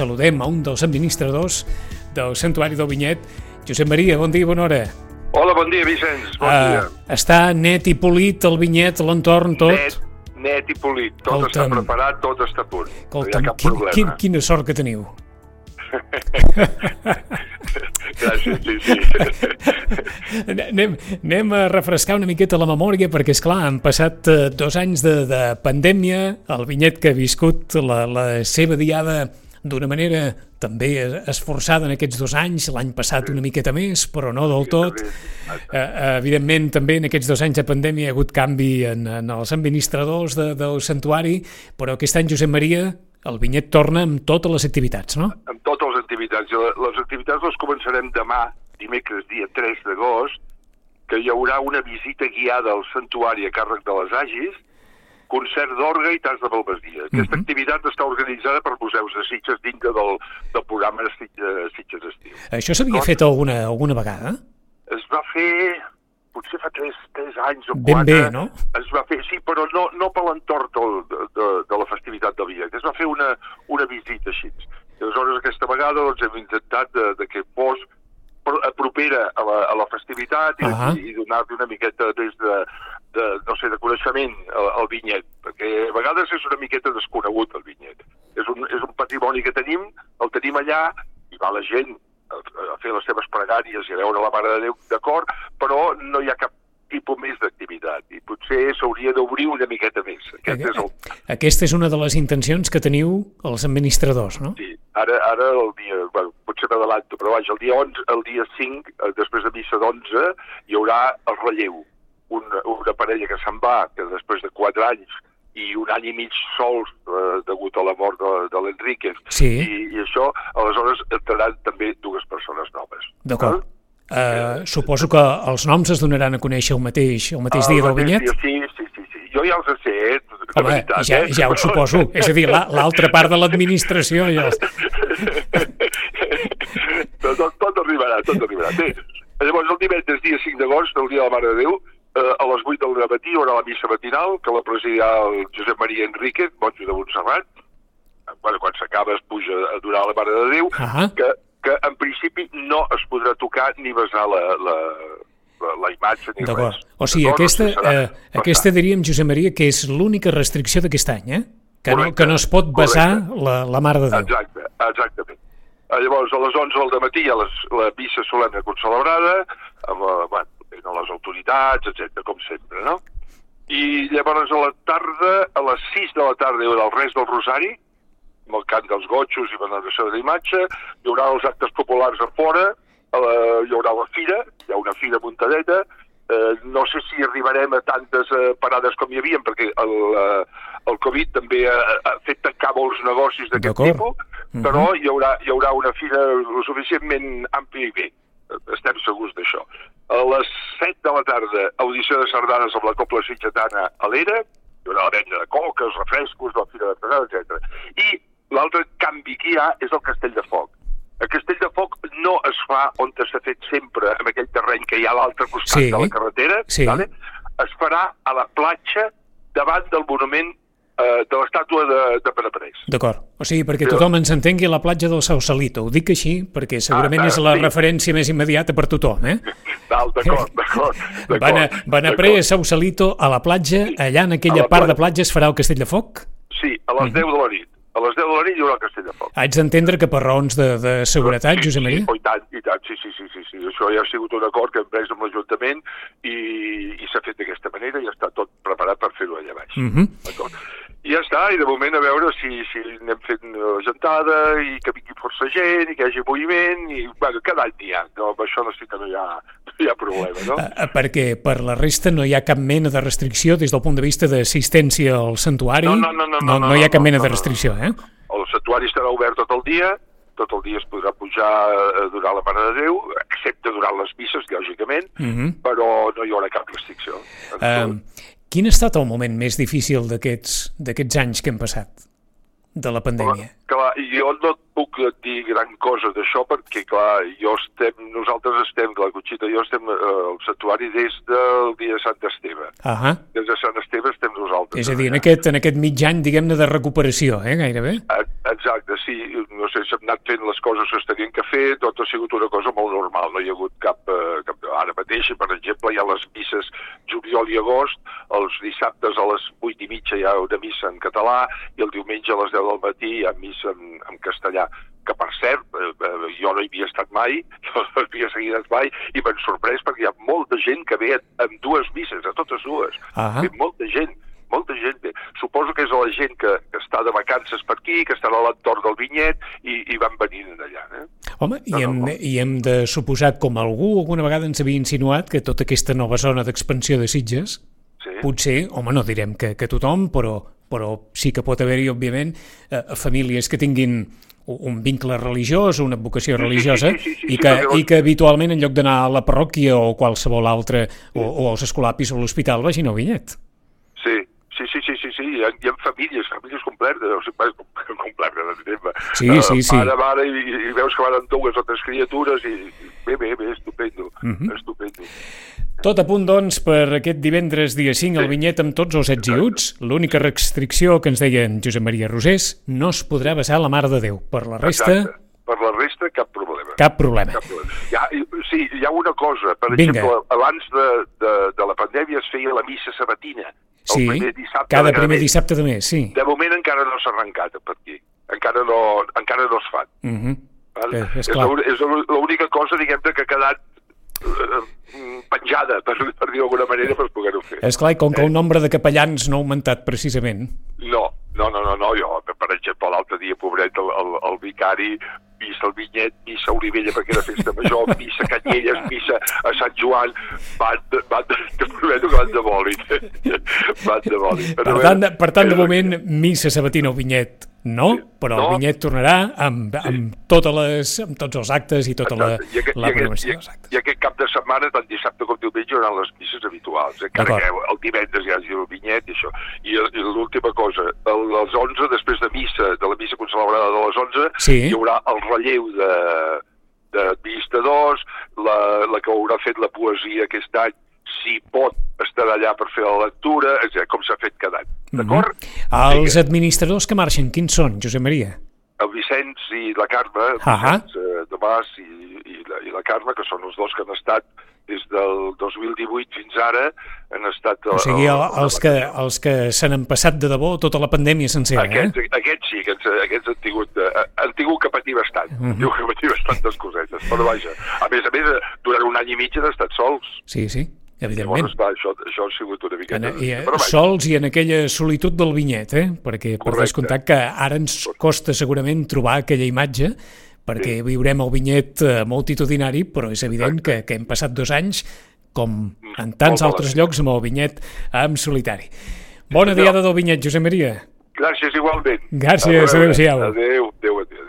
saludem a un dels administradors del Santuari del Vinyet. Josep Maria, bon dia, bona hora. Hola, bon dia, Vicenç. Bon Ah, dia. està net i polit el vinyet, l'entorn, tot? Net, net i polit. Tot Escolta'm. està preparat, tot està a punt. no hi ha cap quin, problema. quin, quina sort que teniu. Gràcies, sí, sí. Anem, anem a refrescar una miqueta la memòria perquè, és clar, han passat eh, dos anys de, de pandèmia, el vinyet que ha viscut la, la seva diada d'una manera també esforçada en aquests dos anys, l'any passat una miqueta més, però no del tot. Eh, eh, evidentment, també en aquests dos anys de pandèmia hi ha hagut canvi en, en els administradors de, del santuari, però aquest any, Josep Maria, el vinyet torna amb totes les activitats, no? Amb totes les activitats. Les activitats les començarem demà, dimecres, dia 3 d'agost, que hi haurà una visita guiada al santuari a càrrec de les Agis, concert d'orga i tas de balbasia. Aquesta Mhm. activitat està organitzada per museus de Sitges dintre del, del programa de Sitges, Sitges Estiu. Això s'havia fet alguna, alguna vegada? Es va fer, potser fa 3, 3 anys o Ben 4. bé, no? Es va fer, sí, però no, no per l'entorn de, de, de la festivitat del Villac. Es va fer una, una visita així. I aleshores aquesta vegada doncs, hem intentat de, de que fos pro- propera a la, a la festivitat i, Ahà. i donar-li una miqueta des de, de, no sé, de coneixement al, al vinyet, perquè a vegades és una miqueta desconegut el vinyet. És un, és un patrimoni que tenim, el tenim allà i va la gent a, a fer les seves pregàries i a veure la Mare de Déu, d'acord, però no hi ha cap tipus més d'activitat i potser s'hauria d'obrir una miqueta més. Aquest és el, Aquesta és una de les intencions que teniu els administradors, no? Sí, ara, ara el dia, bueno, potser m'adalanto, però vaja, el dia 11, el dia 5, eh, després de missa d'11, hi haurà el relleu. Una, una parella que se'n va, que després de 4 anys i un any i mig sols eh, degut a la mort de, de l'Enrique Sí. i, i això, aleshores entraran també dues persones noves. D'acord. Val? Uh, suposo que els noms es donaran a conèixer el mateix, el mateix El dia del mateix vinyet? dia, Sí, sí, sí, sí. Jo ja els sé, eh, de Home, veritat, ja, eh? ja ho suposo. És a dir, la- l'altra part de l'administració ja els... Però tot, tot arribarà, tot arribarà. Bé, llavors el divendres, dia 5 d'agost, el dia de la Mare de Déu, eh, a les 8 del matí hi haurà la missa matinal, que la presidirà el Josep Maria Enrique, monjo de Montserrat. Bueno, quan s'acaba es puja a donar la Mare de Déu, Ahà. que, que en principi no es podrà tocar ni besar la, la, la, la imatge ni res. O sigui, D'acord? aquesta, O sigui, serà eh, aquesta diríem, Josep Maria, que és l'única restricció d'aquest any, eh? Que no, que no es pot besar correcte. la, la Mare de Déu. Exacte, exactament. Eh, Llavors, a les 11 del matí hi ha les, la missa solemne concelebrada, amb bueno, autoritats, etc com sempre, no? I llavors a la tarda, a les 6 de la tarda, hi haurà el res del Rosari, amb el cant dels gotxos i veneració de l'imatge, hi haurà els actes populars a fora, a la, hi haurà la fira, hi ha una fira a Montadeta, eh, no sé si arribarem a tantes eh, parades com hi havia, perquè el, eh, el Covid també ha, ha fet tancar molts negocis d'aquest tipus, però hi, haurà, hi haurà una fira suficientment àmplia i bé. Estem segurs d'això. A les 7 de la tarda, audició de sardanes amb la Copla Sitgetana a l'Era, hi haurà la venda de coques, refrescos, la Fira de Pesada, etc. I l'altre canvi que hi ha és el Castell de Foc. El Castell de Foc no es fa on s'ha fet sempre, en aquell terreny que hi ha a l'altre costat Sí. de la carretera, Sí. vale? es farà a la platja davant del monument eh, de l'estàtua de, de Pere Parés. D'acord. O sigui, perquè tothom ens entengui a la platja del Sausalito. Ho dic així perquè segurament Ah, és la sí. referència més immediata per tothom, eh? D'acord, d'acord. Van a, van a pre Sausalito a la platja, allà en aquella A la part de platja. es farà el Castell de Foc? Sí, a les 10 de la nit. A les 10 de la nit hi haurà el Castell de Foc. Haig d'entendre que per raons de, de seguretat, sí, Josep Maria? Sí, oh, i tant, i tant, sí, sí, sí, sí, sí. Això ja ha sigut un acord que hem pres amb l'Ajuntament i, i s'ha fet d'aquesta manera i està tot preparat per fer-ho allà baix. Mhm. D'acord. Està, i de moment a veure si, si anem fent eh, gentada i que vingui força gent i que hi hagi moviment i, bueno, cada any n'hi ha, no, amb això no sí que no hi ha, no hi ha problema, no? Eh, Perquè per la resta no hi ha cap mena de restricció des del punt de vista d'assistència al santuari? No, no, no, no, no, no, no hi ha cap mena no, de no. restricció, eh? El santuari estarà obert tot el dia, tot el dia es podrà pujar a durar la Mare de Déu, excepte durant les misses, lògicament, Mhm. però no hi haurà cap restricció. Eh, quin ha estat el moment més difícil d'aquests anys que hem passat de la pandèmia? Clar, jo no et puc dir gran cosa d'això perquè, clar, jo estem, nosaltres estem, la Conxita i jo estem eh, al santuari des del dia de Sant Esteve. Ahà. Des de Sant Esteve estem nosaltres. És a dir, en aquest, en aquest mig any, diguem-ne, de recuperació, eh, gairebé? Eh, Exacte, sí, no sé hem anat fent les coses que es tenien que fer, tot ha sigut una cosa molt normal, no hi ha hagut cap... Eh, cap ara mateix, per exemple, hi ha les misses juliol i agost, els dissabtes a les 8 i mitja hi ha una missa en català i el diumenge a les 10 del matí hi ha missa en, en castellà que per cert, eh, eh, jo no hi havia estat mai, no havia seguit mai, i m'han sorprès perquè hi ha molta gent que ve en dues misses, a totes dues. Ah. Ve molta gent, molta gent ve. Suposo que és la gent que, que està de vacances per aquí, que estan a l'entorn del vinyet i, i van venint d'allà. Eh? Home, i, No, no, hem, no. i hem de suposar, com algú alguna vegada ens havia insinuat, que tota aquesta nova zona d'expansió de Sitges, Sí. potser, home, no direm que, que tothom, però, però sí que pot haver-hi, òbviament, eh, famílies que tinguin un vincle religiós, una vocació religiosa, sí, sí, sí, i, sí, que, i que habitualment, en lloc d'anar a la parròquia o qualsevol altre, o, o als escolapis o a l'hospital, vagin al vinyet. Sí, sí. Hi, ha, hi ha famílies, famílies completes, o sigui, completes, entenem. Sí, sí, sí. Pare, mare, i, i veus que van dues o tres criatures, i i bé, bé, bé, estupendo, Mhm. estupendo. Tot a punt, doncs, per aquest divendres dia 5 al vinyet amb tots els ets i uts. L'única restricció que ens deia en Josep Maria Rosés, no es podrà besar la Mare de Déu. Per la resta, Exacte. Per la resta, cap problema. cap problema. Cap problema. Hi ha, sí, hi ha una cosa. Per Vinga. exemple, abans de, de, de la pandèmia es feia la missa sabatina. El Sí, primer dissabte cada primer mes. dissabte de mes, sí. De moment encara no s'ha arrencat per aquí. Encara no, encara no es fan. Uh -huh. Val? Eh, és és clar. l'única cosa, diguem-ne, que ha quedat eh, penjada, per, per dir d'alguna manera, per poder-ho fer. És clar, i com que el nombre de capellans no ha augmentat precisament, No, no, no, no, no, jo, per exemple, l'altre dia, pobret, el, el, el vicari, missa al Vinyet, missa a Olivella perquè era festa major, missa a Canyelles, missa a Sant Joan, van, van, que prometo que van de bòlit. van de bòlit. Per, per, tant, per tant, de moment, missa sabatina al Vinyet no, però no. el Vinyet tornarà amb, amb, sí. totes les, amb tots els actes i tota Exacte. la, I aquest, la programació i aquest, dels actes. I aquest cap de setmana, tant dissabte com diumenge, hi les misses habituals, eh? encara que el divendres hi hagi el Vinyet i això. I, eh, i l'última cosa, el, els 11, després de missa, de la missa consagrada 2011, sí. hi haurà el relleu de, de vistadors, la, la que haurà fet la poesia aquest any, si pot, estar allà per fer la lectura, etc. com s'ha fet cada any. Mhm. D'acord? Mm -hmm. Els administradors que marxen, quins són, Josep Maria? El Vicenç i la Carme, el Vicenç, eh, uh -huh. de Mas i i, la, Carme, que són els dos que han estat des del 2018 fins ara, han estat... O sigui, el, els que, els que se n'han passat de debò tota la pandèmia sencera, eh? Aquests, aquests sí, aquests, aquests han tingut, eh, han tingut que patir bastant, Mhm. han tingut que patir bastantes cosetes, però vaja, a més a més, eh, durant un any i mig han estat sols, Sí, sí, llavors, evidentment. va, això, això ha sigut una miqueta... En, i, eh, però sols i en aquella solitud del vinyet, eh? perquè per Correcte. descomptat que ara ens costa segurament trobar aquella imatge perquè viurem el vinyet eh, multitudinari, però és evident que, que hem passat dos anys, com en tants Molt altres llocs, amb el vinyet en solitari. Bona senyor. diada del vinyet, Josep Maria. gràcies igualment. Gràcies, adéu-siau. Adéu, adéu, adéu.